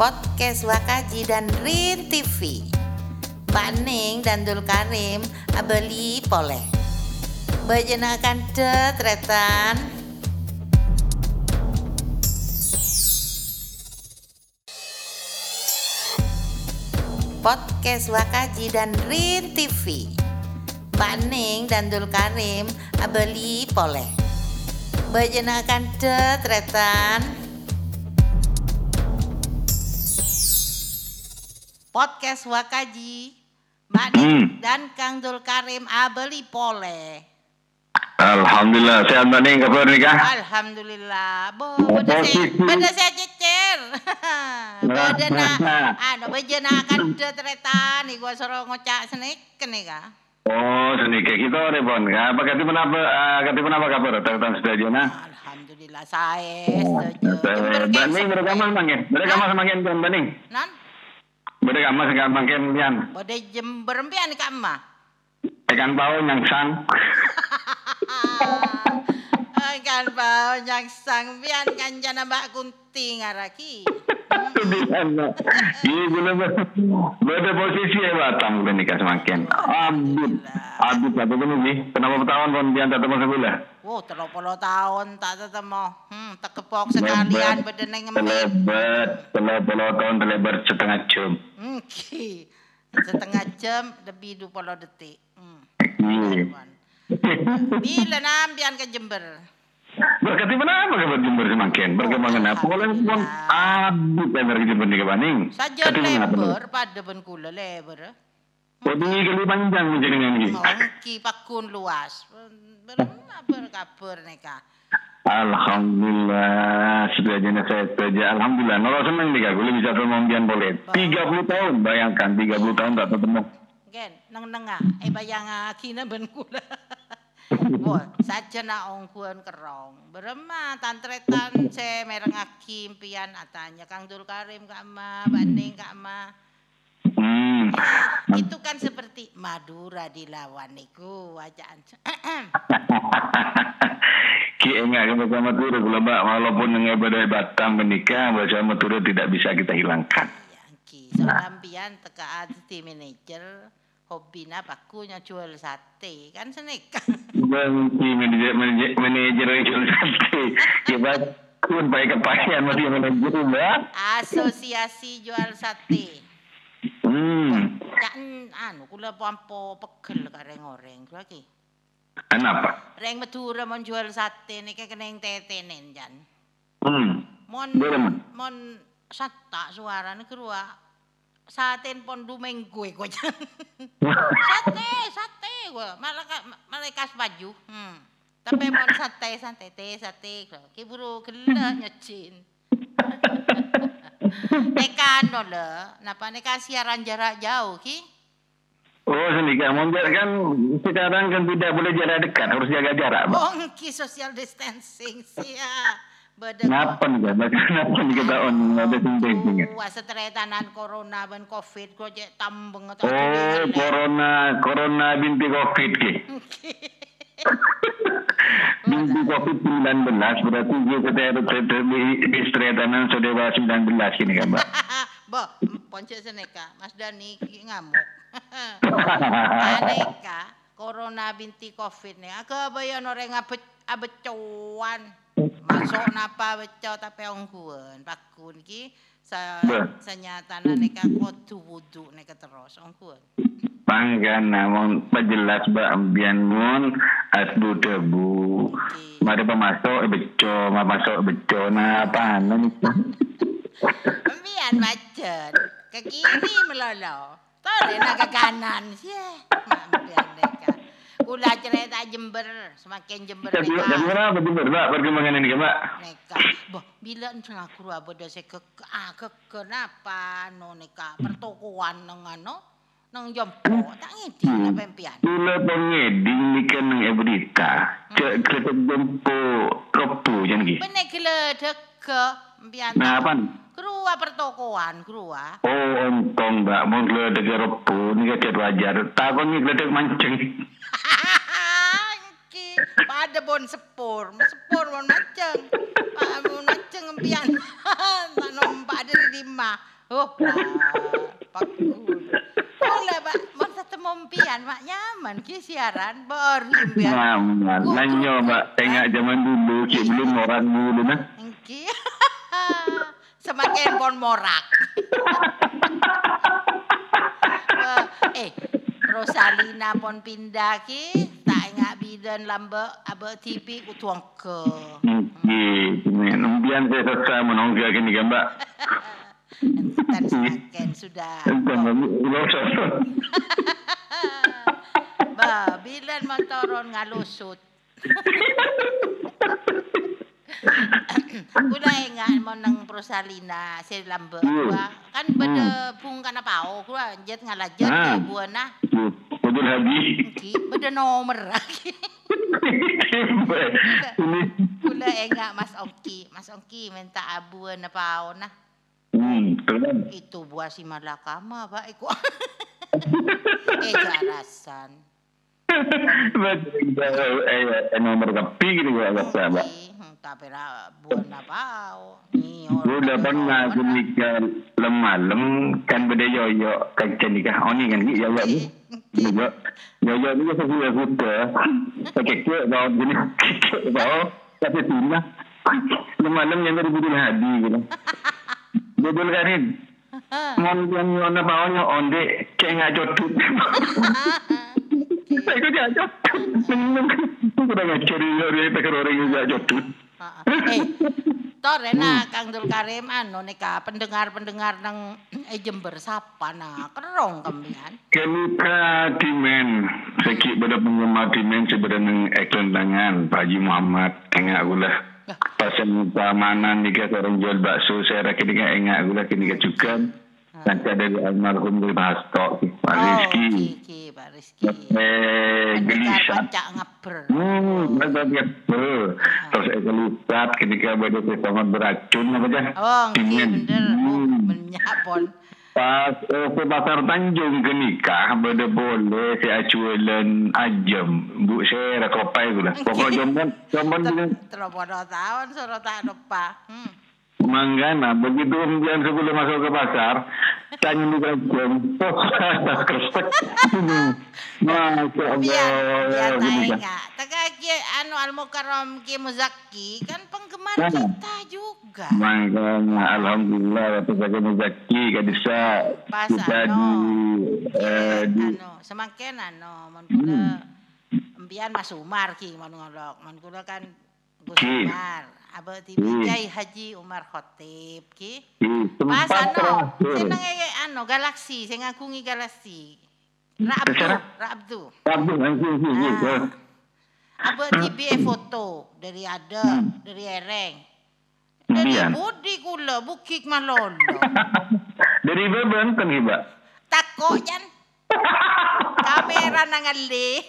podcast Wakaji dan Rin TV. Pak Ning dan Dul Karim abeli poleh. Bejenakan tetretan. Podcast Wakaji dan Rin TV. Pak Ning dan Dul Karim abeli poleh. Bejenakan tetretan. Podcast Wakaji. Mbak Ning Hmm. dan Kang Dul Karim abeli poleh. Alhamdulillah sehat Mbak Ning kabar nikah? Alhamdulillah. Bo, beda saya, beda saya cecer. beda na, anu beda na kan tetretan nih gua suruh ngocak senik nih kah. Oh sedikit kita repon. Apa kati apa kati apa kabar? Tentang sedaja nah. Alhamdulillah saya setuju. Jember Mbak kek Ning sepe. berapa mas mangkin? Berapa mas nggak mangkin pian? bode jember mbian ka emak. Ikan bau nyangsang. kan bau yang sang bian kan jana mbak kunting araki. Iya belum Beda posisi ya Batam udah nikah semakin. Abut, abut apa ini sih? Kenapa tahun kon pian tak temu sebelah? Wow, telur puluh tahun tak ketemu. Hmm, tak kepok sekalian bedeneng ngemek. Terlebar, terlebar tahun terlebar setengah jam. Hmm, ki. Setengah jam lebih 20 detik. Hmm. Iya. Bila nambian ke Jember? Berkati mana apa kabar Jember semakin berkembangan apa? Kalau pun abut energi Jember nih kebaning. Saja lebar pada ben kula lebar. Jadi kali panjang menjadi nanti. Ngongki pakun luas. Berapa berkabar neka? Alhamdulillah sudah jenis saya saja. Alhamdulillah. Nolo senang nih kak. Gue bisa pembian boleh. 30 tahun bayangkan 30 tahun tak ketemu. Gen, nang nengah. Eh bayang kina ben kula. Wah, saja na ong kuan kerong. Berema tantretan se mereng aki impian atanya Kang Dul Karim Kak Ma, Banding Kak Ma. Hmm. Itu kan seperti Madura dilawan niku wajaan. Ki enggak kita sama turu kalau mbak walaupun badai Batam menikah bahasa turu tidak bisa kita hilangkan. Ya, ki. Soalampian teka ati manajer hobina pakunya jual sate kan seneka. Bang si manajer manajer manajer jual sate. Kita pun baik kepakian masih manajer mbak. Asosiasi jual sate. Hmm. Kan anu kula pampo pegel kareng oreng kula ki. Kenapa? Reng Madura mon jual sate niki keneng tetenen jan. Hmm. Mon mon sata suara ni kerua. Saten pon dumenggu ko jan. sate, sate gua. Malah malah kas baju. Hmm. Tapi mon sate, sate, te, sate. Ki buru gela nyecin. Neka ano le, napa neka siaran jarak jauh ki? Oh sedikit Monjar kan sekarang kan tidak boleh jarak dekat harus jaga jarak. Mbak. Oh, social distancing sia. Mbak? Kenapa nih kita on ada sendiri Wah, setretanan corona ben covid kok jek tambeng Oh, corona, corona binti covid ki. Binti covid 19 berarti dia kata istretanan saudara 19 ini kan mbak. Bo, ponce seneka, Mas Dani ngamuk. Aneka corona binti covid nih. Aku bayan orang abecuan. Masuk napa beco tapi ongkuan. Pakun ki sa senyatana neka kudu wudu neka terus ongkuan. Panggan namun pejelas mbak ambian mun asbu debu. Mari pemasok beco, ma masuk beco nah apa nih? Bian macet. Ke kiri melolo. Tole na ke kanan. Sia. Bian mereka. Kula cerita Jember. Semakin Jember tapi kenapa Jember mbak perkembangan ini mbak? Neka. Boh, bila entah aku raba dah saya ke, ke, ah, ke kenapa no neka pertokoan nang ano nang jompo tak ngedi Hmm. apa impian. Tula pengeding ni kan ng ebrita. Ke kereta jempo kepu jangan lagi. Benek geledek ke impian. Nah apa? Kerua pertokoan, kerua. Oh, ontong mbak, mau geledek repu, ni kecet wajar. Takon ni geledek mancing. Ki, pada bon sepur, sepur bon maceng. Pak bon maceng impian. Tak nompak dari lima. Oh, pakul. Boleh, Pak. Mau ketemu mpian, Mak nyaman ki siaran baru mpian. Nyaman. Nanyo, Mbak. Tengok zaman dulu, cik belum orang dulu nah. Engki. Semakin pon morak. eh, Rosalina pon pindah ki, tak ingat bidan lambe abe TV ku tuang ke. Okey, Nembian saya selesai menonggak ini kan, Mbak. Entan semakin sudah. Mbak. Ba, bilan mo toron Kuna nga mo ng prosalina si lambe kuha. Kan beda pung kana pao kuha jet nga lajet Ah. kay buwan na. Betul habis. Ki beda nomor lagi. Kula enga Mas Ongki, Mas Ongki minta abuan na pao na. Hmm. Itu buah si malakama ba iku. eh jarasan. Betul. Eh, nomor kapi gitu ya. Hmm, tapi pao. Ni Udah pernah aku nikah lem-malam kan beda yoyo kancen nikah oni kan gitu yoyo. Yoyo yoyo ni saya sudah kuda. Pakai kek bawa gini bawa tapi tina. Lem-malam yang dari budul hadi gitu. Budul karin. Mon yang nyona bawanya onde kayak nggak jodut. Saya jodut. Aku udah cari orang yang orang yang nggak jodut. Eh, tore na Kang Dul Karim ano nika pendengar-pendengar ng eh, Jember sapa na kerong kamian. Keluka Dimen, sekik pada penggemar Dimen sebenarnya iklan tangan Pak Haji Muhammad enggak gula. Pasal keamanan ni kata orang jual bakso saya rasa dia enggak gula kini juga. Nanti dari almarhum dari Basto, Pak Rizky. Gelisah. baca ngaper. Hmm, betul betul. Terus saya kelupat ketika pada sangat beracun apa aja. Oh, Dimen. bener. Oh, Hmm. menyapon. Pas eh, ke Pasar Tanjung ke nikah, benda boleh si acualan ajam. Bu saya rakopai tu lah. Pokok jombon, jombon dia. Terobodo tahun suruh tak lupa. Hmm. Manggana, begitu kemudian sebelum masuk ke pasar, tanya di jam. Oh, kresek. Masya Allah. Gini, kan. ingat. Teka ki, anu Muzaki kan penggemar Mana? kita juga. Makanya Alhamdulillah waktu saya muzaki kadisa Pas kita di ano, eh, di anu, semakin anu, man kula empian Mas Umar ki man ngolok, kula kan Gus. Umar, aba ti Hmm. Kiai Haji Umar Khotib ki. Pas tempat ano, terakhir. seneng e anu galaksi, sing ngakungi galaksi. Tapi nanti sini. Ah. Aba tibi e foto dari ada, dari ereng. Dari Iya. budi kula bukik malolo. Dari beban kan iba. Tako yan. Kamera nangali.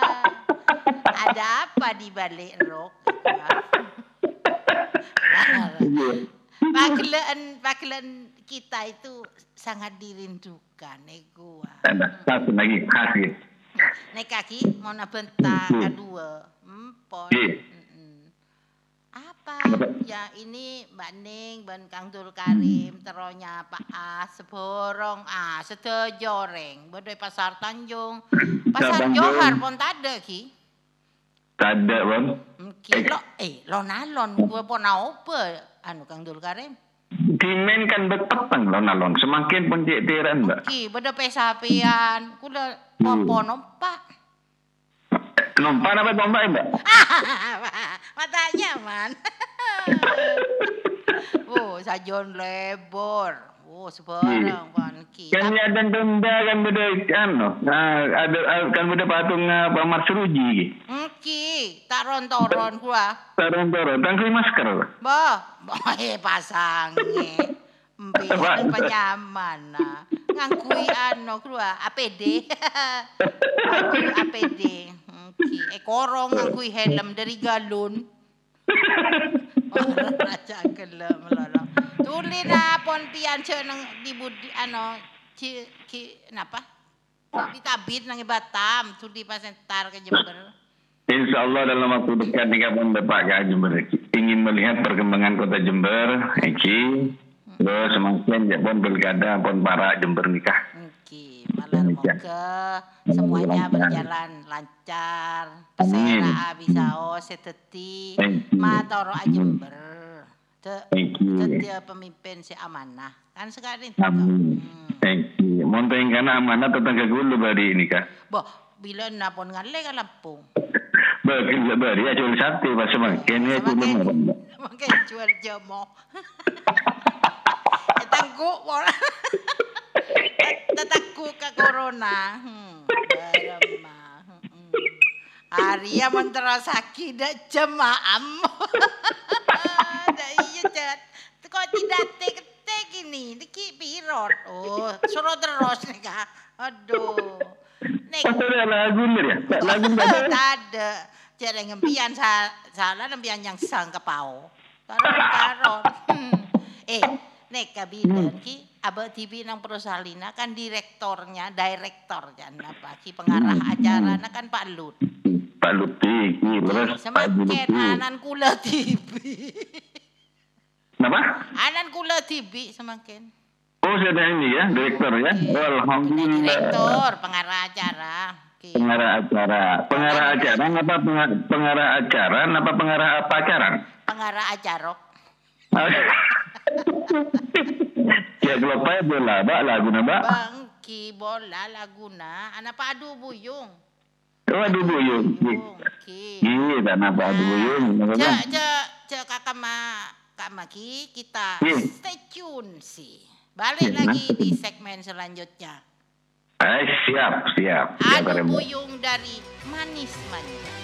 Ada apa di balik rok? Paglaan, paglaan kita itu sangat dirindukan, eh. Ada satu lagi gitu. Naik kaki mau nabenta kedua, empon. Iya. Apa? Ya ini Mbak Ning, Ban Kang Dul Karim, teronya Pak As, seborong ah, setejoreng, bodoi Pasar Tanjung, Pasar. Johar pun tak ada ki. Tak ada bang. Ki lo eh lo nalon gua pun apa anu Kang Dul Karim. Dimen kan berpetang lon alon. Semakin pun cek tiran mbak. Ki beda pesapian, kula apa nompak. Nompak apa tombak mbak? Matanya man. oh, sajon lebor. Oh, sebarang kan ki. Kan dan denda kan beda anu. Nah, ada kan beda patung uh, Pamar Seruji. Ki, tak ron-toron gua. Taruh-taruh. Tangkri masker. Bah, boy pasange. Mbiar penyaman nah. Ngangkui ano gua APD. Baju APD. Ki, eh korong ngangkui helm dari galon. Raja gelem melolo. Tuli na pon pian ce nang di budi ano ci ki napa? Di tabit nang Batam, tuli pasentar ke Jember. Insya Allah dalam waktu dekat nih kapan Bapak ke Jember ingin melihat perkembangan kota Jember, Eki. Terus semakin ya pun pilkada pun para Jember nikah. Oke, malah moga semuanya berjalan lancar. Pesera bisa oh seteti matoro Jember. Te, pemimpin si amanah kan sekarang itu. Amin. Thank you. Monteng karena amanah tetangga gulu bari ini kah? Boh, bila napon ngale ka Lampung. Bagi bari ya jual sate pas semakin ya jual Semakin jual jomo. Tangku wala. Tatakku ka corona. Hmm. Hmm. Arya mentera sakit dak jemaam. Cat. Kok tidak tek-tek ini? Diki pirot. Oh, suruh terus nih kak. Aduh. Nek. Ada lagu nih ya? Lagu ada. ada. Jadi ngempian salah ngempian yang sang kepau. Karon karon. Hmm. Eh, nek kabilan hmm. ki abah TV nang Prosalina kan direktornya, direktor kan apa ki pengarah hmm. acara nah kan Pak Lut. Pak Lut iki terus semakin anan kula TV. Kenapa? Anan kula TV semakin. Oh, sudah ini ya, direktor ya. Oh, Alhamdulillah. Direktor, pengarah acara. Okay. Pengarah acara. Pengarah acara apa pengarah acara apa pengarah apa acara? Pengarah acara. ya apa ya bola, Mbak, lagu Mbak. Bangki bola laguna, anak padu buyung. Oh, adu buyung. Iya, dan apa adu buyung? Cek, cek, cek kakak ma, kak Maki, kita yeah. stay tune sih. Balik yeah, lagi di segmen selanjutnya. Eh, siap, siap. Adu buyung dari manis manja.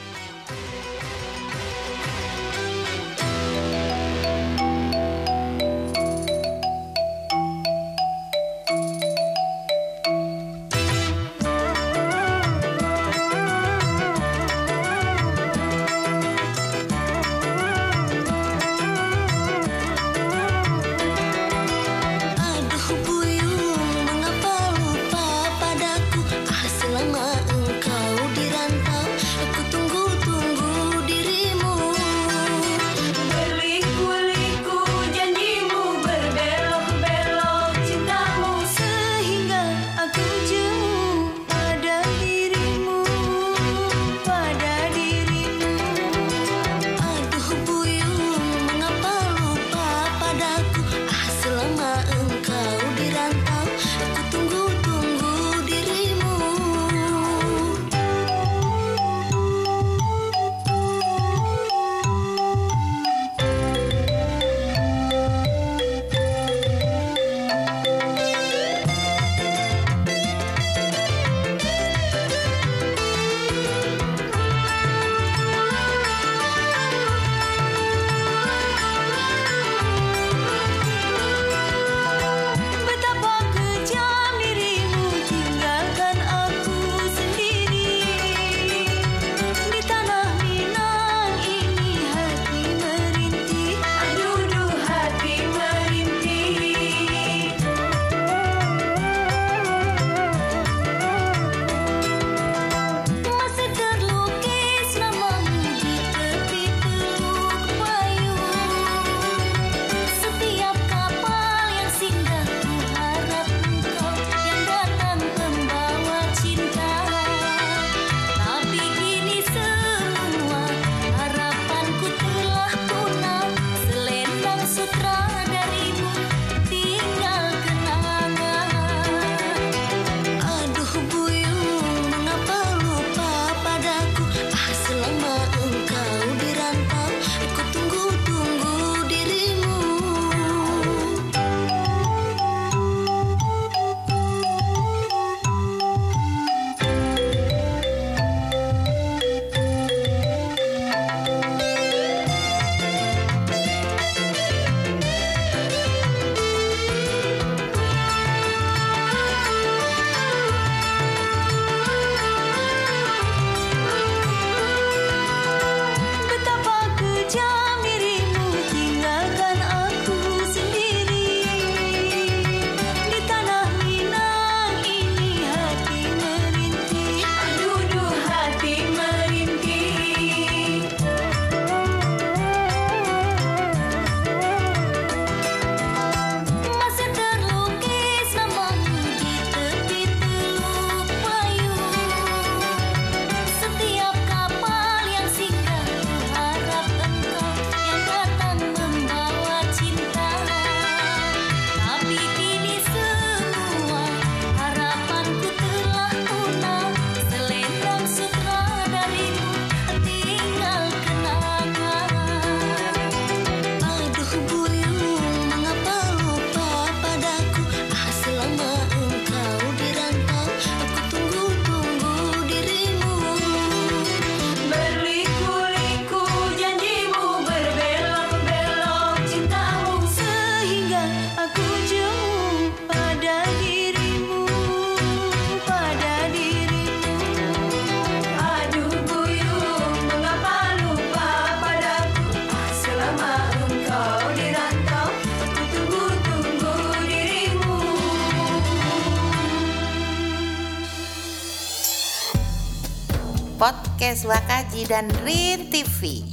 Podcast Wakaji dan Rin TV.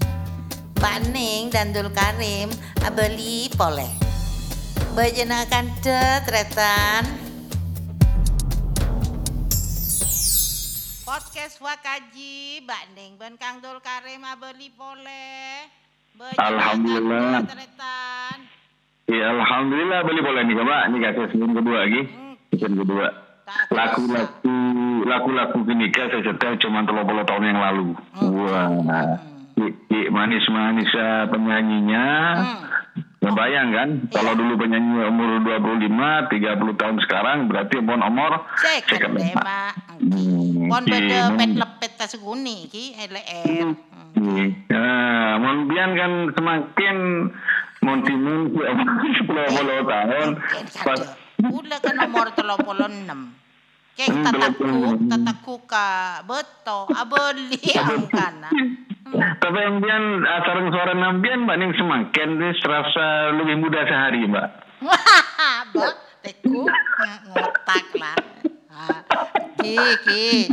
Pak Ning dan Dul Karim abeli poleh. Bajenakan tetretan. Podcast Wakaji, Mbak Ning ben Kang Dul Karim abeli poleh. Alhamdulillah. Ya alhamdulillah beli boleh nih Pak. Ini season kedua lagi. Hmm, Season kedua. Laku-laku laku-laku kenikah saya setel cuma 30 tahun yang lalu. Wah. Ki- ki manis-manis ah, penyanyinya. Hmm. Ngebayang kan? Kalau dulu penyanyi umur 25, 30 tahun sekarang berarti pun umur deh, lima. Hmm, Pon beda pet lepet kaseguni ki LR. Hmm. Nah, mun bian kan semakin montimun 10 tahun Ken pas kada. Ula kan nomor 36. Keng tataku, 36. tataku ka beto, abeli ang kana. tapi yang bian sarang suara nambian mbak ning semakin dia serasa lebih muda sehari mbak Ba, teku ng- ngotak lah. Ah, Ki, ki,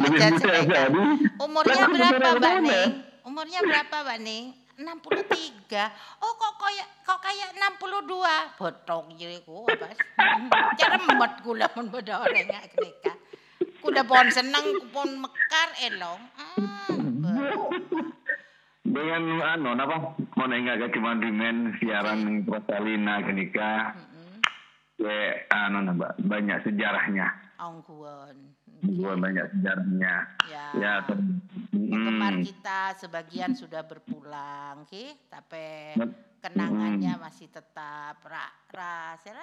Umurnya berapa, Mbak? Ning? Umurnya berapa, Mbak Ning? 63. Oh, kok kayak kok kayak 62. Botok jiriku apa? Ceremet kula pun beda orang ngak. Kuda pon seneng pun mekar elong. Ah, be- dengan ano apa mau nengah ke cuman dimen siaran Rosalina kenika Mm-mm. ya ano nah, mbak banyak sejarahnya Angkuan. Gua banyak sejarahnya Ya. ya ter- Penggemar Hmm. kita sebagian sudah berpulang, ki, tapi Hmm. kenangannya masih tetap ra ra sera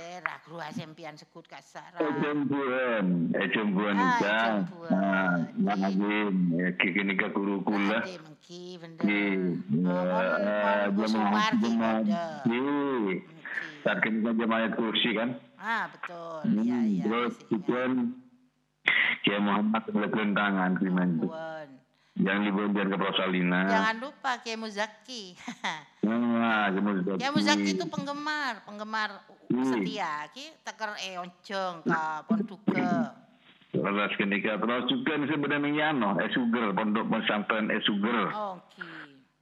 senenge sera grua sempian sekut kasara. Ejembuan, ejembuan Ah, ejembuan. nah, nangin, ya kiki nika kuru kula, mengki bener. ada. ki, Mengki. saat kini jemaah kursi kan, Ah betul. Iya iya. terus Kiai Muhammad meletakkan tangan kiman yang libonjar ke Rosalina, Jangan lupa Kiai Muzaki. nah, kemudian Kiai Muzaki itu penggemar, penggemar Hmm. setia. Ki teker e onceng ka ponduga. Terus kenika terus juga sebenarnya no, Esuger, pondok pesantren Esuger, Oh, ki.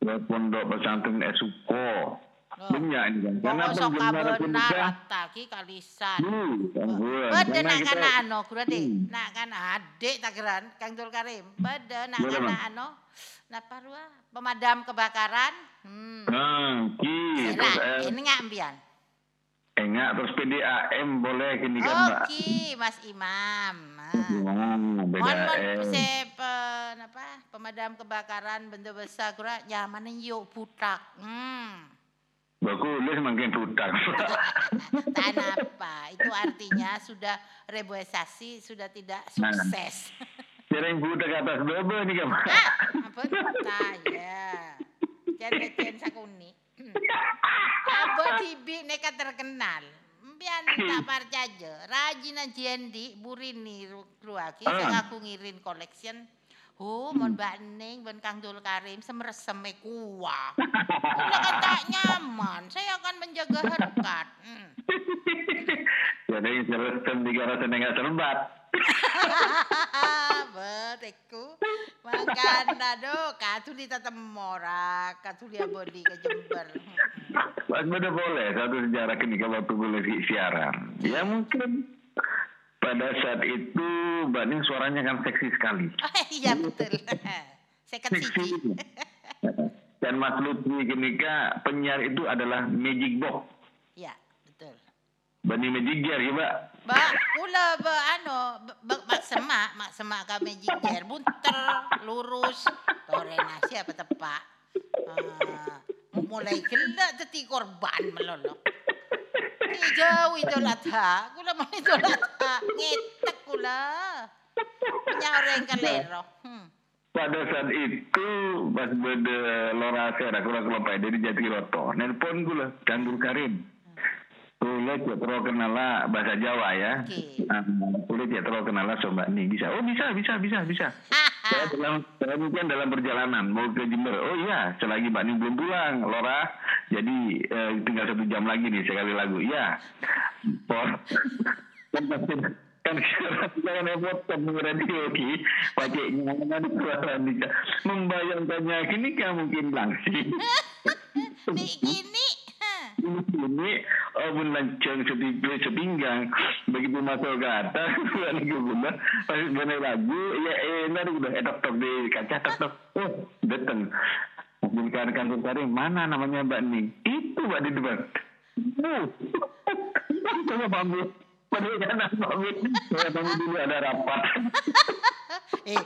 terus pondok pesantren Esuko, Oh. banyak ini kan, karena penggemar benar kenika rata ki kalisan. Karena nak kana ano, kura deh. Hmm. Nak kana adik takeran Kang Dul Karim. Beda nak kana ano. Napa rua? Pemadam kebakaran. Hmm. Nah, ki, Nah, eh, ini nggak ambian. enggak terus PDAM boleh kini kan mbak. Oke, Mas Imam. Hmm, Mohon mohon PDAM. pe, apa pemadam kebakaran benda besar kura nyaman yuk putak. Hmm. Bagus makin hutang. Tak apa, itu artinya sudah reboisasi sudah tidak Nah. sukses. Sering budak atas double nih kan. ah, apa saya? Jangan lecen sakuni. Hmm. Apa tibi nekat terkenal. Biar tak percaya. Rajin jendi burini keluarga. Saya aku ngirin collection. Oh, mon Mbak Ning, ben Kang Dul Karim semeresem e kuah. Udah kan tak nyaman. Saya akan menjaga harkat. Hmm. Jadi selesai tiga rasa nengah serbat. Beteku. Makanda do katuli tatemora, katuli abodi ke Jember. Mas boleh satu sejarah ketika waktu boleh si- siaran. Ya mungkin pada saat itu Mbak Ning suaranya kan seksi sekali. Oh, iya betul. Seket Seksi. siji. Dan Mas Lutfi ketika penyiar itu adalah Magic Box. Ya, betul. Bani Magic Gear ya Mbak. Ba, kula ba ano, ba- ba- mak semak, mak semak kami jiger, bunter, lurus, torena siapa tepak. Ah, mulai gelak teti korban melolok. Ki jauh idolat ha, kula mau idolat ha, ngetek kula. Kalero. Hmm. Pada saat itu pas beda lora sera kurang kelompok dari Jatiroto. Nelpon gula Gandul Karim. Kulit ya terus kenala bahasa Jawa ya. Oke. Ah, Kulit ya terus kenala sobat nih bisa. Oh bisa bisa bisa bisa. saya dalam saya mungkin dalam perjalanan mau ke Jember. Oh iya, selagi Mbak Ning belum pulang, Lora. Jadi eh, tinggal satu jam lagi nih sekali lagu. Iya. Por. Kan kan jangan radio ki pakainya mana suara nikah membayangkannya kini kan mungkin langsing Di gini. ini oh pun lancang sepinggang. Begitu masuk ke atas bukan guna pas benar lagu ya enak udah eh tok di kaca tok tok oh datang jadi kan kantor tadi mana namanya Mbak Ning? Itu Mbak di depan. Oh. Coba pamit. Padahal pamit. Saya pamit dulu ada rapat. Eh,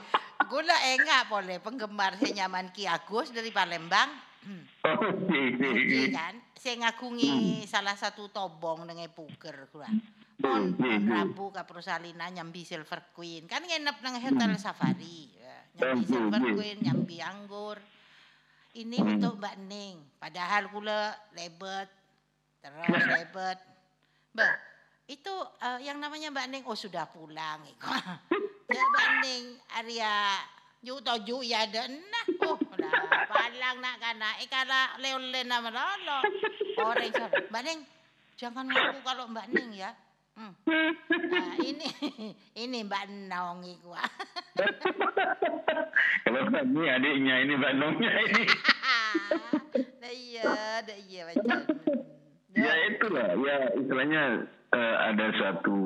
gula enggak boleh. Penggemar saya nyaman Ki Agus dari Palembang. Hmm. oh Iya iya kan? Saya ngakungi salah satu tobong dengan puker gula. Mon mon Rabu ke Prosalina nyambi Silver Queen. Kan nginep nang Hotel Safari. Ya, Nyambi Hmm. Silver Queen, nyambi anggur. Ini Hmm. untuk Mbak Ning. Padahal gula lebet. Terus lebet. Mbak, itu eh, yang namanya Mbak Ning oh sudah pulang. Ya Mbak Ning, Arya Yu toju ya ada nah. Oh, lah palang nak kana. Eh kala leole nama lolo. Orang sorry. Mbak Ning, jangan ngaku kalau Mbak Ning ya. Hmm. Nah, ini ini Mbak Nong iku. kalau kami adiknya ini Mbak Nongnya ini iya, dah iya macam. ya itulah ya istilahnya eh, ada suatu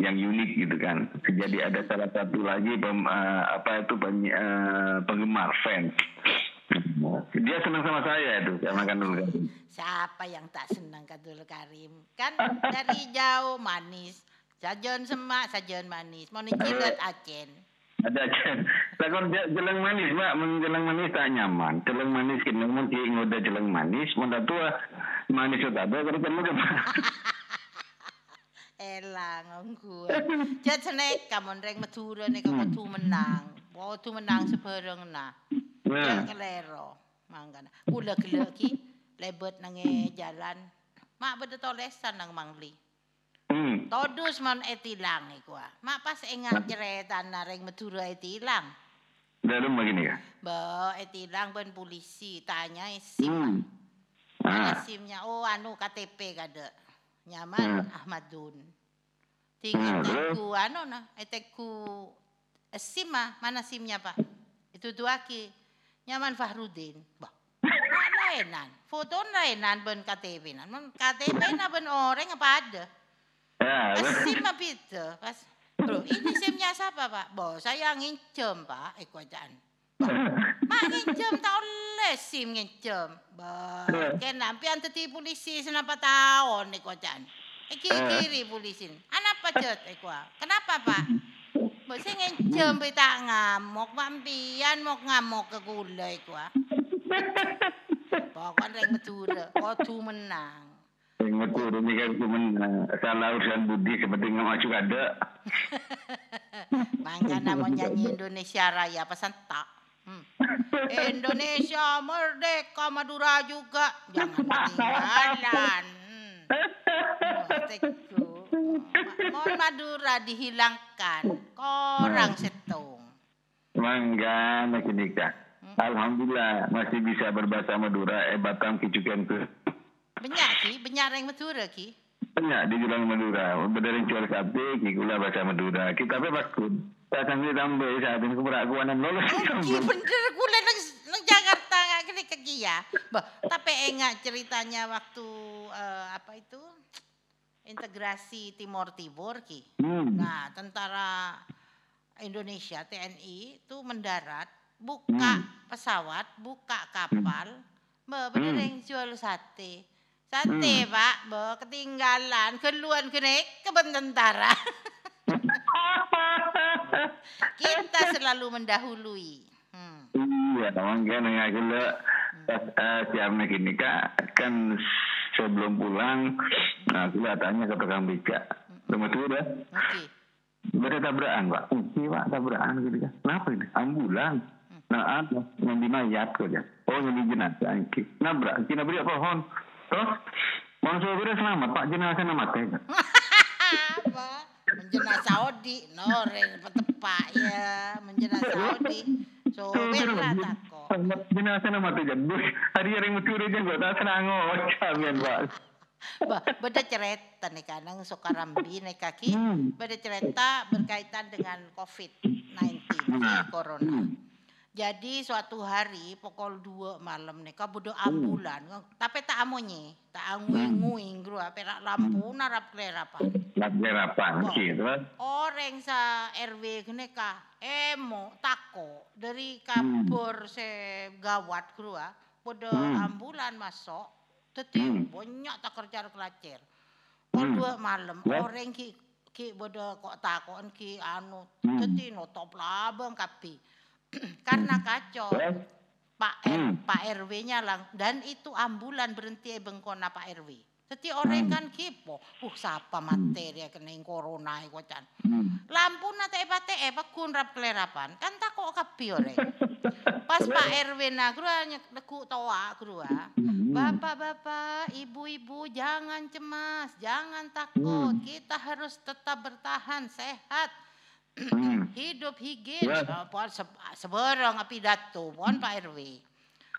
yang unik gitu kan jadi ada salah satu lagi pem, eh, apa itu peny- eh, penggemar fans dia senang sama saya itu sama kan dulu kan Siapa yang tak senang Kadul Karim? Kan dari jauh manis. Sajon semak, sajon manis. Mau nicilet acen. ada lakon je- jeleng manis mbak mun jeleng manis tak nyaman jeleng manis kini ki ngoda jeleng manis dah tua manis itu ada kalau kan Elang. Jat senek kamon reng Madura nek kok tu menang. Wo tu menang sebareng nah. nah Ya kelero. Mangkana. Kula gele ki lebet nang e jalan. Mak beda tolesan nang mangli. hmm Todus man etilang iku. ah. Mak pas engat ceretan na reng Madura etilang. dah rumah gini kan Ba etilang ben polisi tanya eh, sim. hmm ah simnya? Oh, anu KTP kada. Nyaman Hmm. Ahmadun. Tinggi Hmm, teku anu nah, eteku eh, sim ah, mana simnya Pak? Itu dua ki. Nyaman Fahrudin. Bah. Lainan. Foto lainan ben KTP nan. Men KTP na ben orang apa ada? ya Pas sim apa itu? Pas Bro, ini simnya siapa Pak? Bo, saya ngincem Pak. Eh, kuajaan. Mak ngincem tak oleh sim ngincem. Ba, kan nampi anti polisi senapa tahun ni kuajaan. Eh, kiri-kiri polisi. Anapa cet? Eh, kuah. Kenapa Pak? Saya ngincem be tak ngamuk. Mampian mau ngamuk ke gulai kuah. Pokoknya reng. Kau tu menang. Tu ini kan cuma eh, salah urusan budi seperti nggak masuk ada. Mangga mau nyanyi Indonesia Raya pesan tak. Indonesia merdeka Madura juga jangan ketinggalan. Hmm. Oh. Mohon Madura dihilangkan. Korang setung. Mangga nikah. Hmm. Alhamdulillah masih bisa berbahasa Madura. Eh Batam kicukan ke. Benyak ki, benyak reng Madura ki. Banyak di Madura. Berdering jual sate, kikula bahasa Madura. Kita apa bakun. Tak sambil tambah saat ini keperakuanan lolos. Ki bener gula nang, nang Jakarta nggak kena kaki ya. Bah, tapi enggak ceritanya waktu eh, apa itu integrasi Timor Timur ki. Hmm. Nah, tentara Indonesia TNI itu mendarat, buka Hmm. pesawat, buka kapal, be bener Hmm. yang jual sate. Sate, Pak, be ketinggalan, keluar kene keben tentara. Kita selalu mendahului. Hmm. Iya, mangga nengah gula. Pas eh, siap nak ini kak, kan sebelum pulang, nah gula tanya ke tukang becak. Rumah tu dah. Oke. Ada tabrakan, Pak. Iya, Pak, tabrakan gitu kan. Kenapa ini? Ambulan. Nah, ada yang di mayat kok ya. Oh, yang di jenazah. Ki. Nabrak, kita beri pohon. Terus, Bangsa kira selamat, Pak. Jenazah nama teh. Menjena Saudi, noreng petepak ya, menjena Saudi. So, berat aku. Jenazah nama teh. Jadi, hari yang mencuri je, gua tak senang. Oh, macam ya, Pak. Ba- Beda cerita nih kadang Sokarambi nih kaki. Hmm. Beda cerita berkaitan dengan COVID-19, Hmm. corona. Jadi suatu hari pukul 2 malam nih kau bodoh ambulan. Tapi tak amonye, tak anguing-nguing gua perak lampu narap kelerapan. Lagi rapan Oh. gitu. Orang sa RW kene ka emo tako dari kabur se gawat grua pada Hmm. ambulan masuk teti Hmm. banyak tak kerja kelacer. Pukul Hmm. dua malam Ya. orang ki ki bodo kok takon ki anu Hmm. teti no top labang kapi. Karena kacau. Pak R, Hmm. Pak RW-nya lang dan itu ambulan berhenti e bengkona Pak RW. Jadi orang Hmm. kan kipo, uh siapa materi kena corona iku can. Hmm. Lampu na teh pate eh pakun rap kelerapan. Kan tak kok kapi orang. Pas Pak RW na grua leku toa grua. Hmm. Bapak-bapak, ibu-ibu jangan cemas, jangan takut. Hmm. Kita harus tetap bertahan sehat. Hmm. Hidup higien. Ya. Oh, pohon se seberang pidato pohon Pak RW.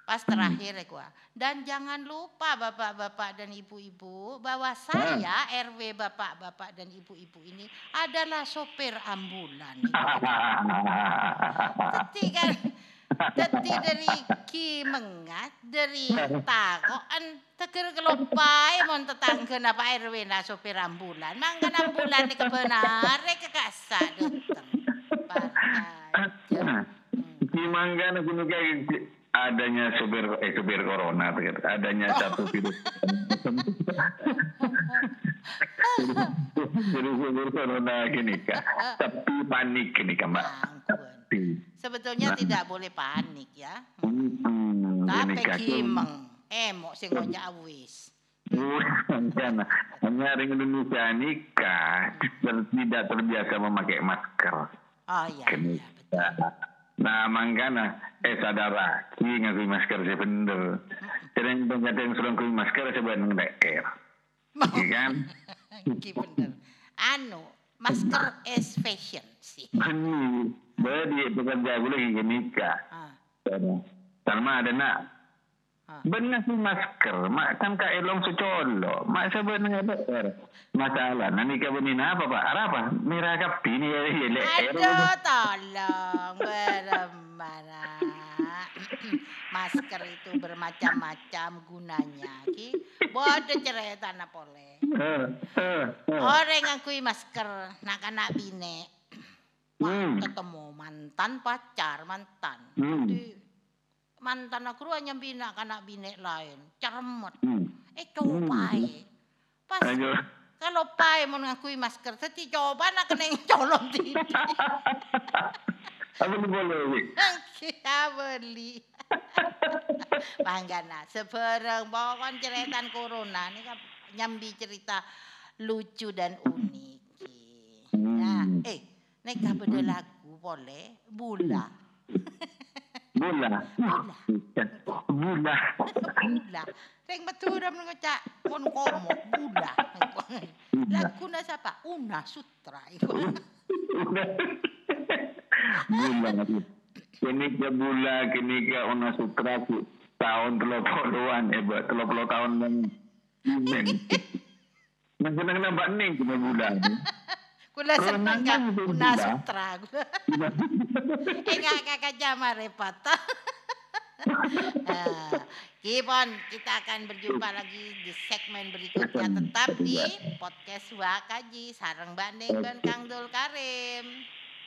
Pas terakhir ya gua. Dan jangan lupa bapak-bapak dan ibu-ibu bahwa saya RW bapak-bapak dan ibu-ibu ini adalah sopir ambulan. Teti Teti dari ki mengat dari takoan teger kelopai mon tetangga apa RW na sopir ambulan. Mangkan ambulan di kebenar kekasa datang. Parkaja. Di Manggana gunung kayak adanya supir eh supir corona begitu. adanya satu virus virus corona gini kak tapi panik gini kak mbak Ampun. Sebetulnya tidak boleh panik ya. Hmm, Tapi kimeng emok sing awis. Karena hanya orang Indonesia nikah tidak terbiasa memakai masker. Oh iya, iya betul. Nah, mangkana eh sadara ki ngakui masker saya bener. Banyak yang suruh ngakui masker saya bener ngedeker. Iya kan? Ki bener. Anu, masker is fashion sih. Benih. Badi pekerja lagi ke nikah. Ah, Salma ada nak. ah. Benar sih masker. Mak kan kak elong secolo. Mak saya bener ngedeker. Masalah. Nah nikah benih apa pak? Apa? Merah kapi ni. Aduh, tolong beremana. Masker itu bermacam-macam gunanya. Ki, bodoh cerita na pole. Eh, eh, eh. Orang ngakui masker, nak anak bine. Wah, Hmm. ketemu mantan pacar, mantan. Hmm. Jadi, mantan aku hanya bina anak bine lain. Cermet. Hmm. Eh, coba eh. Pas Ayo. kalau pai mau ngakui masker, teti coba nak kena yang colong titik. Apa boleh? Kita beli. Banggana, seberang bawakan cerita corona ini kan nyambi cerita lucu dan unik. Nah, Hmm. eh, nek beda lagu boleh bula. Bola. Bola. bula. Reng maturam ngocak kon komo bula. Lagu na siapa? Una Sutra. Bola. Kini ke bola, kini ke Una Sutra tahun telur puluhan, eh buat telur puluh tahun yang men. Nang kena kena bak ning kena bola. Kula seneng ka. Enggak kakak jama repot. Nah, Kipon, kita akan berjumpa lagi di segmen berikutnya tetap di podcast Wakaji sarang banding dan Kang Dul Karim.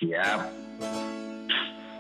Siap. sang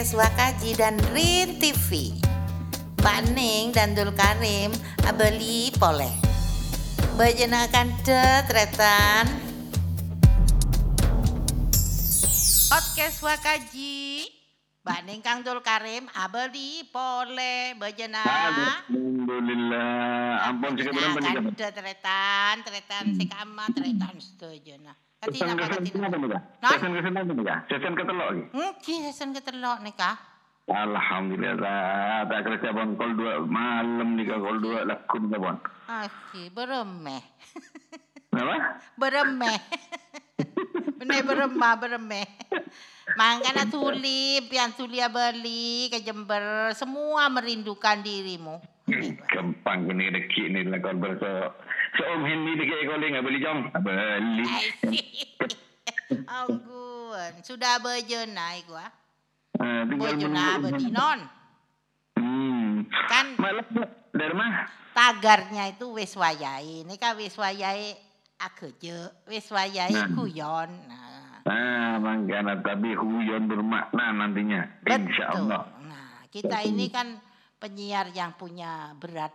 podcast Wakaji dan Rin TV. Pak Ning dan Dul Karim abeli poleh. Bejenakan tetretan. Podcast Wakaji. Pak Ning Kang Dul Karim abeli poleh bejena. Alhamdulillah. Ampun sih Bejenakan pendidikan. tetretan, tretan sekama, tretan setuju nah. Katina apa katina? apa apa nih kak? Sesan ketelok lagi. Mungkin sesan ketelok nih kah? Alhamdulillah. Tak kerja bon kol dua malam nih kak kol dua lakun nih bon. Oke, beremeh. Kenapa? beremeh. Benar beremah, beremeh. Mangkana tulip, yang tulia beli ke Jember, semua merindukan dirimu. Gampang kini deki ni lah kau hindi deki kau ni nggak beli jom. Beli. Pun sudah bejena iku ah. Ah, tinggal Bejena menunggu. bedinon. Hmm. Kan Malah dari mana? tagarnya itu wis wayahe. Ini kan wis wayahe ageje, wis wayahe Nah. guyon. Nah, Ah, makanya tapi hujan bermakna nantinya. Insya betul. Allah. Nah, kita ini kan penyiar yang punya berat.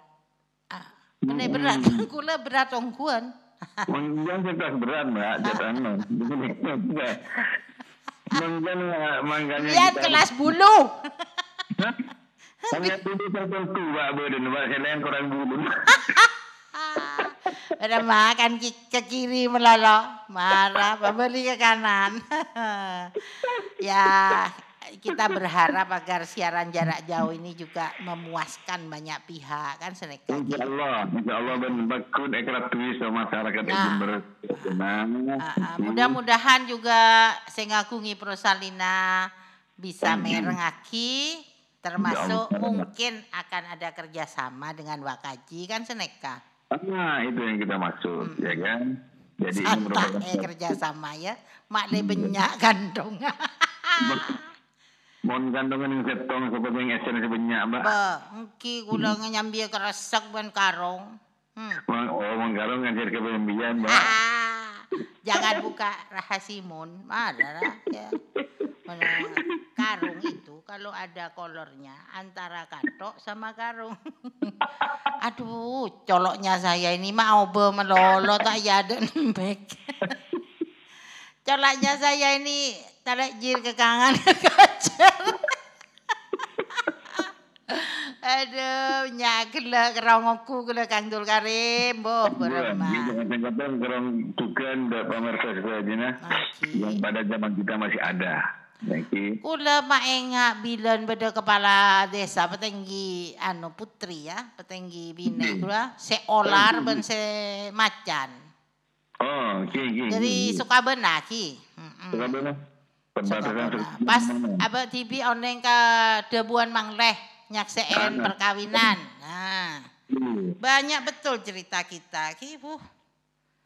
Kena Hmm. berat, kula berat ongkuan. Mungkin kita berat mbak, jatuhan Mungkin makanya Lihat kelas bulu. Hanya dulu tertentu mbak Buden, mbak selain kurang bulu. Ada makan ke kiri melolo, marah, beli ke kanan. ya, kita berharap agar siaran jarak jauh ini juga memuaskan banyak pihak kan seneka. Insya Allah, Insya Allah ben bakun ekrat tulis sama masyarakat Nah. Ah, ah, mudah-mudahan juga Sengakungi Prosalina bisa merengaki termasuk Allah. mungkin akan ada kerjasama dengan Wakaji kan seneka. Nah, itu yang kita maksud, ya kan? Jadi ini Santai merupakan eh kerjasama ya. Mak le benyak gandong. Mohon gantongan yang setong seperti yang esen sebanyak, Mbak. Ba, engki kula nyambi keresek ben karong. Hmm. Mang- Oh, menggarong ngajar ke pembian, Mbak. Ah, jangan buka rahasimun. Ada lah ya. Mana karung itu kalau ada kolornya antara katok sama karung. Aduh, coloknya saya ini mau be melolo tak ya ada nembek. Coloknya saya ini tarik jir ke kangen ke kacer. Aduh, nyakela kerongokku kena kangdul karim, boh Iya, beremah. jangan jangan kerong tukan dan nah. Oke. Yang pada zaman kita masih ada. Kula maenga bilan beda kepala desa petinggi anu putri ya, petinggi bine kula seolar ben se macan. Oh, oke, oke. Dari Sukabena ki. Mm-mm. Suka mana? Perbatasan Sukabena. Pas apa TV oneng ke debuan mangleh nyakseen perkawinan. Nah, banyak betul cerita kita ki. Uh,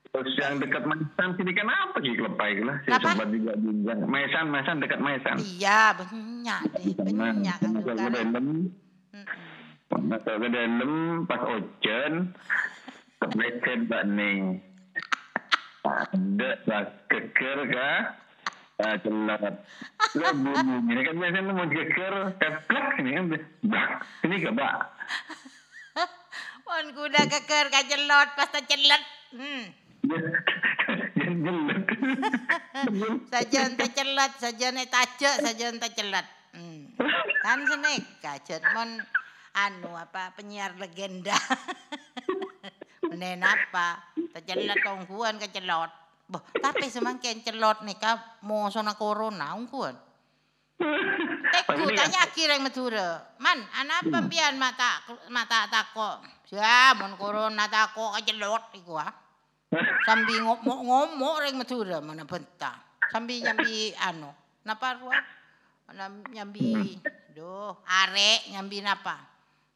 Terus yang dekat Maisan sini kan apa sih kelepai lah? Saya Kenapa? sempat juga juga. Maisan, Maisan dekat Maisan. iya banyak deh, banyak Masuk ke dalam, masuk ke dalam pas ojen, kepleset Mbak Ning. Ada pas keker kah? Ah, celot. Lo bunyi ini kan biasanya mau keker, keplek ini kan. Bah, ini gak bah. Pon kuda keker kajelot pas tercelot. Hmm. Ente celot, saja ente tajak, celot. Hmm. Kan seneka jet mon anu apa penyiar legenda. Menen apa? Tercelot ongkuan kecelot. Boh, tapi semangkin celot nih ka mau sona corona ongkuan. Teku tanya akhir yang matura. Man, anak pembian mata mata tako. Ya, mon corona tako kecelot iku ah. Sambi ngomong-ngomong reng matura mana bentang. Sambi nyambi anu. Napa ruah? Nyambi duh arek nyambi napa?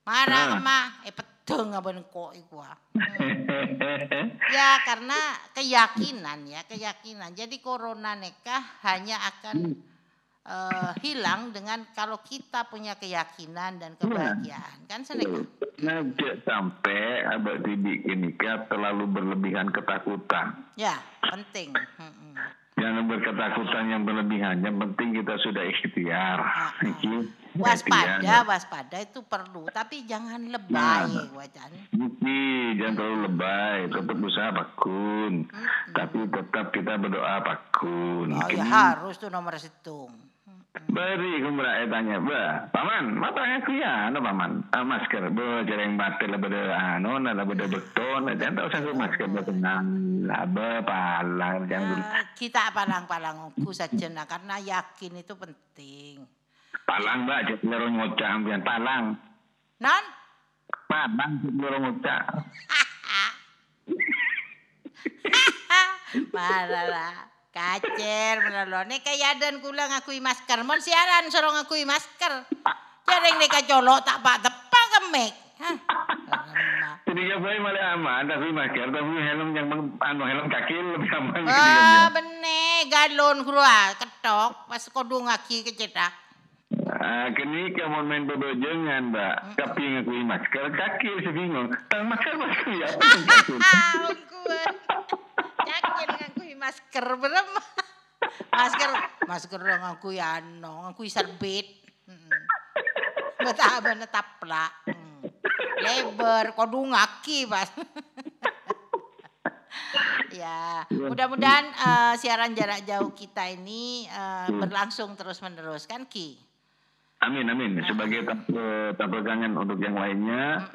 Marah mah eh peteng aben kok iku ah. Ya karena keyakinan ya, keyakinan. Jadi corona nekah hanya akan eh, hilang dengan kalau kita punya keyakinan dan kebahagiaan. Kan seneka. Nah, sampai abad dibikin nikah terlalu berlebihan ketakutan. Ya, penting. Mm-mm. Jangan berketakutan yang berlebihan. Yang penting kita sudah ikhtiar. Ah, ah. Iki, Waspada, ikhtiar. waspada itu perlu, tapi jangan lebay, Nah. wajan. Iki, jangan terlalu lebay. Tetap usaha pakun. Mm-mm. Tapi tetap kita berdoa pakun. Oh ya Ini harus tuh nomor situng. Beri kumbra eh tanya, bah, paman, mata aku ya, ano paman, ah, masker, bo, jarang batil lah beda, ano, na lah beda beton, jangan tahu saya masker bo tenang, lah, be, palang, jangan Eh, kita palang-palangku saja nah, karena yakin itu penting. palang mbak, jadi lorong ngocak, ambian palang, Non? palang, jadi lorong ngocak, Marah lah. Kacer menelo. Nek kaya dan kula ngakui masker. Mon siaran suruh ngakui masker. Jarang nek colok tak pak tepak kemek. Hah. Jadi ya boleh malah aman, tapi masker, tapi helm yang anu helm kaki lebih aman. Ah, bener, galon kurua, ketok, pas kodung aki kecetak. Ah, kini kamu main bebojongan, mbak. Tapi ngakui masker, kaki saya bingung. Tang masker masker ya, apa yang kaki? Ah, ungkuan. Yakin ngakui masker berem. Masker, masker dong ngakui ano, ngakui serbit. Hmm. Betapa netapla. Hmm. Lebar, kodung aki pas. ya, mudah-mudahan eh, siaran jarak jauh kita ini eh, berlangsung terus-menerus kan Ki? Amin, amin. Sebagai tabrakangan untuk yang lainnya,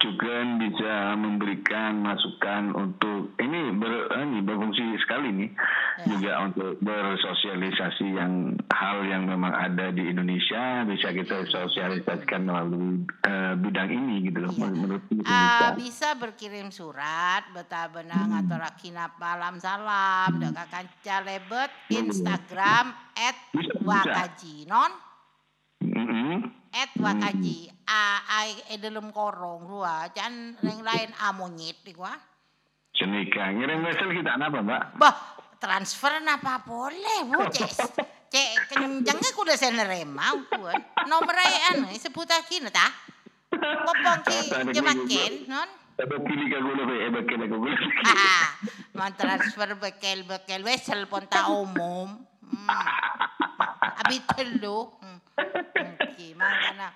juga bisa memberikan masukan untuk ini ber, ini berfungsi sekali nih Ya. juga untuk bersosialisasi yang hal yang memang ada di Indonesia bisa kita sosialisasikan melalui eh, bidang ini gitu loh Iya. menurut Ah, bisa. bisa berkirim surat beta benang atau rakina palam salam deka kanca lebet Instagram at Bisa, bisa. wakaji non Mm-mm. at wakaji a ai e dalam korong rua. Can yang lain a monyet di gua Senika. Ngirim wesel kita apa mbak? bah transfer napa boleh bu cek. Cek kencengnya kuda saya nerema ukuan nomor ai anu sebut akin ta popong ki? Jemaken non Ada pilih kagula be. Eba kena kagula. Ah, mau transfer bekel-bekel wesel pun tak umum. Hmm. Abi telu. Hmm. Oke, makanya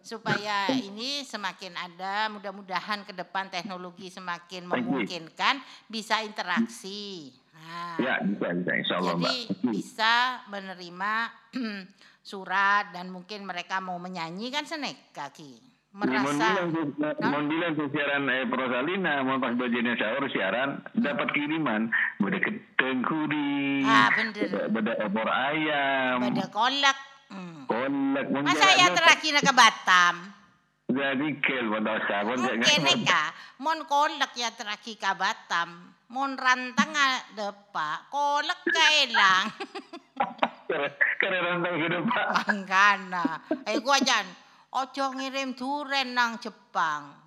supaya ini semakin ada, mudah-mudahan ke depan teknologi semakin memungkinkan bisa interaksi. Nah, Ya bisa bisa insya Allah jadi mbak. bisa menerima surat dan mungkin mereka mau menyanyi kan senek kaki. Merasa bilang mohon bilang tuh siaran eh, Prosalina, mohon pas bajunya sahur siaran dapat kiriman beda keteng kuri, Ah, bener. beda opor ayam, pada kolak. Hmm. kolak, Masa ya terakhir ke Batam? jadi kel pada Mungkin jangan- neka, mon kolak ya terakhir ke Batam. Mon rantang depa, kolak kailang. karena rantang hidup pak. Mangkana. Eh gua jan, ojo ngirim duren nang Jepang.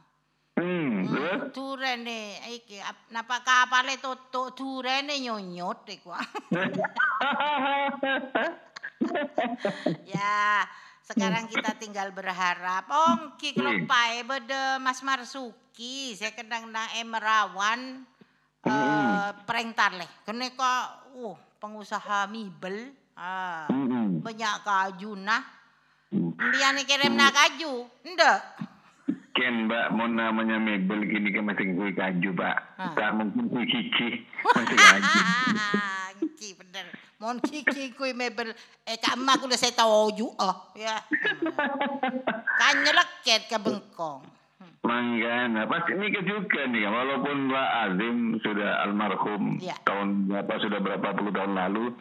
Hmm? Hmm, duren iki ap- napa kapale tutuk duren nyonyot iku. ya, sekarang kita tinggal berharap. Oh, ki kelopai bede Mas Marsuki, saya kendang nang Emerawan eh prank tarleh. Kene kok uh pengusaha mibel. Ah, Hmm. banyak kaju Biar kirim nak kaju, ndak. Ken mbak mau namanya mebel gini kan masih kue kaju pak, Ah. tak mungkin kue kiki masih kaju. Ki bener. Mon kiki kui mebel eh kak emak udah saya tahu ju oh ya. Kan nyeleket ke bengkong. Manggana, pasti ini juga nih, walaupun Pak Azim sudah almarhum Iya. tahun berapa sudah berapa puluh tahun lalu,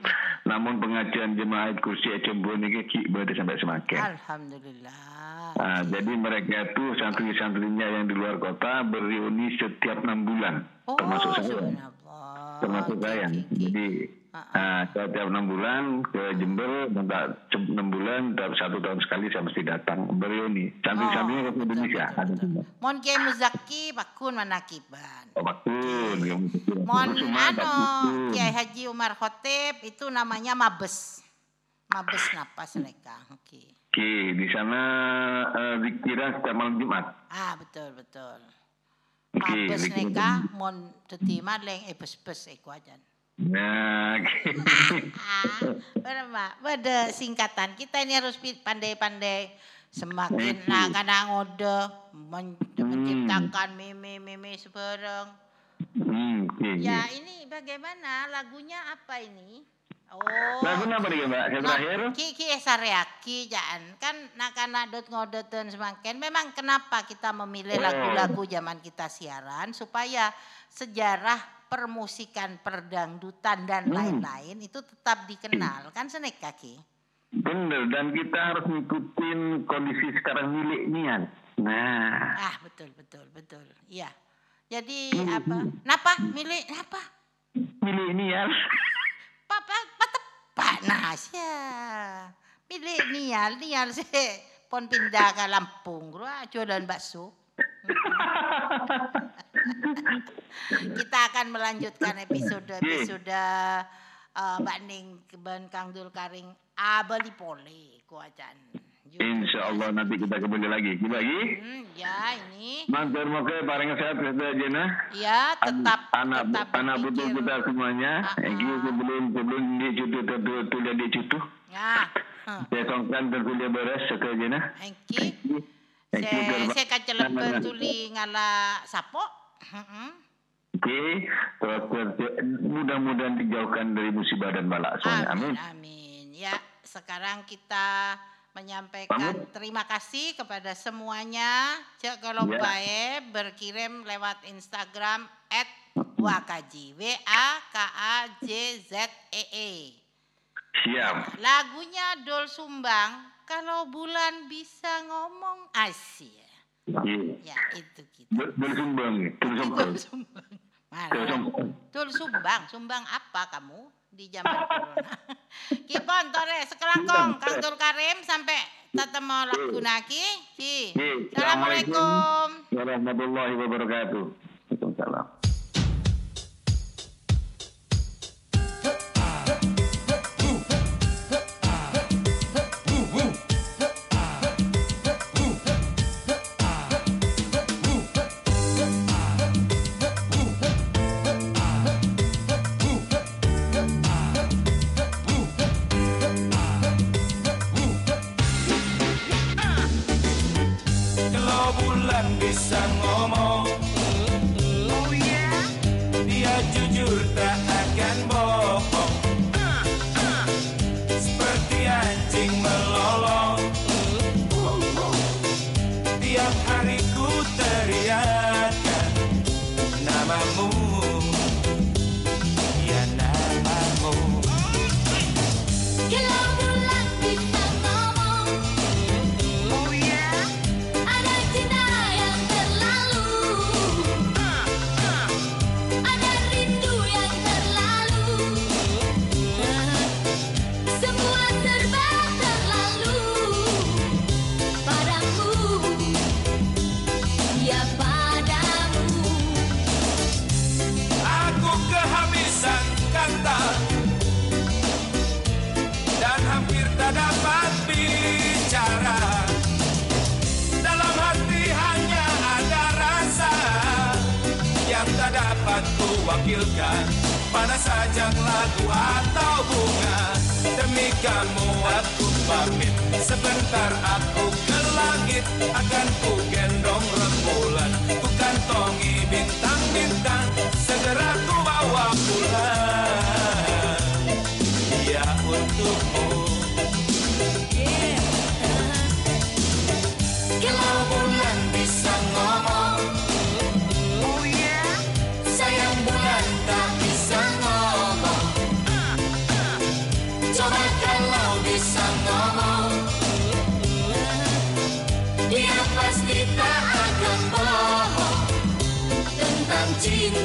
namun pengajian jemaat kursi Ecembu ini pada sampai semakin. Alhamdulillah. Nah, jadi mereka tuh santri-santrinya yang di luar kota berreuni setiap enam bulan, Oh, termasuk saya. Termasuk Ki, saya. ki, ki. Jadi Ah, Nah, setiap enam bulan ke Jember, dan tak enam bulan, satu tahun sekali saya mesti datang ke betul, Indonesia. betul, ada betul. semua. Mon kiai muzaki pakun manakiban. Oh, bakun. Mon ano. Kiai Haji Umar Khotib itu namanya mabes. Mabes napas mereka. Oke. Oke, di sana eh, zikiran setiap malam Jumat. Ah betul betul. Mabes zikiran. neka mon teti maleng eh bes-bes iku ajan. Nah, oke. Ah, mak, beda singkatan. Kita ini harus pandai-pandai semakin kadang ngode men- menciptakan meme-meme sebarang. Hmm. Ya ini bagaimana lagunya apa ini? Oh. Lagu apa nih Mbak? Yang terakhir? Nah, ki ki sareaki jaan kan nak anak dot ngodeten semakin memang kenapa kita memilih Oh. lagu-lagu zaman kita siaran supaya sejarah permusikan perdangdutan dan Hmm. lain-lain itu tetap dikenal kan senek kaki Bener, dan kita harus ngikutin kondisi sekarang milenial. Nah, ah betul betul betul iya jadi Hmm. apa napa milih napa milenial. nah ya milih nial nial sih. Pon pindah ke Lampung. Gua jualan bakso. Kita akan melanjutkan episode-episode uh, banding keben Kang Dul Karing. Abali pole kuacan. Insya Allah nanti kita kembali lagi. Kita lagi. Hmm, ya ini. Mantur moga bareng sehat kita Jena. Ya tetap anak tetap anak butuh kita semuanya. Ah, Thank you ah. sebelum sebelum dia cutu tentu tulis dia cutu. Ya. huh. Saya songkan tentu dia beres sekarang Jena. Thank you. Thank you. Saya Garba. saya kacelep tuli ngala sapo. Oke, terus terus- mudah-mudahan dijauhkan dari musibah dan bala. Soalnya, Amin, amin. amin. Ya, sekarang kita menyampaikan Amin. terima kasih kepada semuanya. Cek kalau Ya. bae berkirim lewat Instagram at wakaji. W A K A J Z E E. Siap. Lagunya Dol Sumbang. Kalau bulan bisa ngomong asyik. Iya. Ya, itu kita. Ber- Bersumbang, bersumbang. Dol Sumbang. Mana? Bersumbang. Dul sumbang, sumbang apa kamu di zaman corona? Kipon tore sekelangkong Kang Dul Karim sampai tetemu lagu naki. Si. Assalamualaikum. Warahmatullahi wabarakatuh. Wakilkan. Pada sajak lagu atau bunga Demi kamu aku pamit. Sebentar aku ke langit Akan ku gendong rembulan. Ku kantongi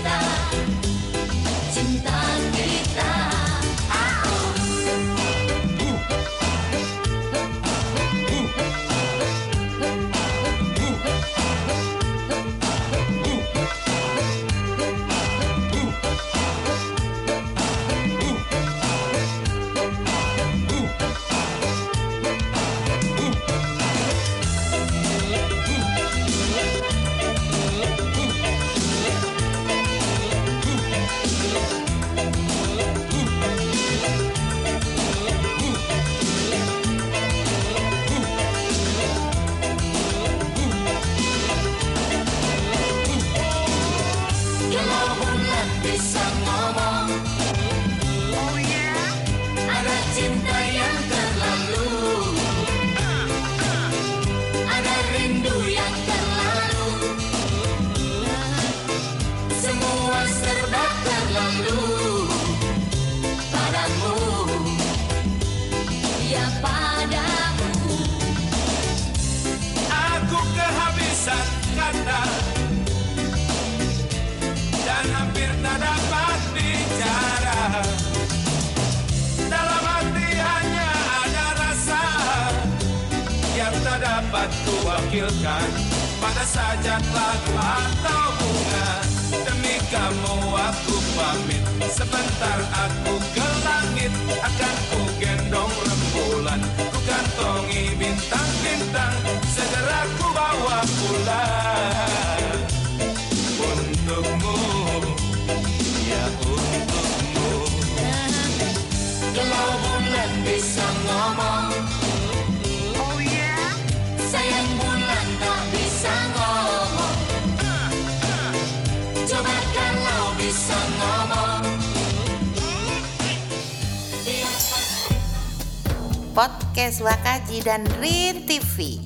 cinta Kalau bulan bisa ngomong Ada cinta yang terlalu Ada rindu yang terlalu Semua serba terlalu wakilkan pada sajak lagu atau bunga. Demi kamu aku pamit. Sebentar aku ke langit. Akan ku gendong Podcast Wakaji dan Rin TV.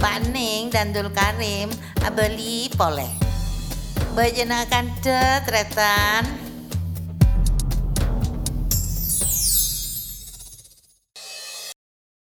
Pak Ning dan Dul Karim abeli poleh. Bejenakan tetretan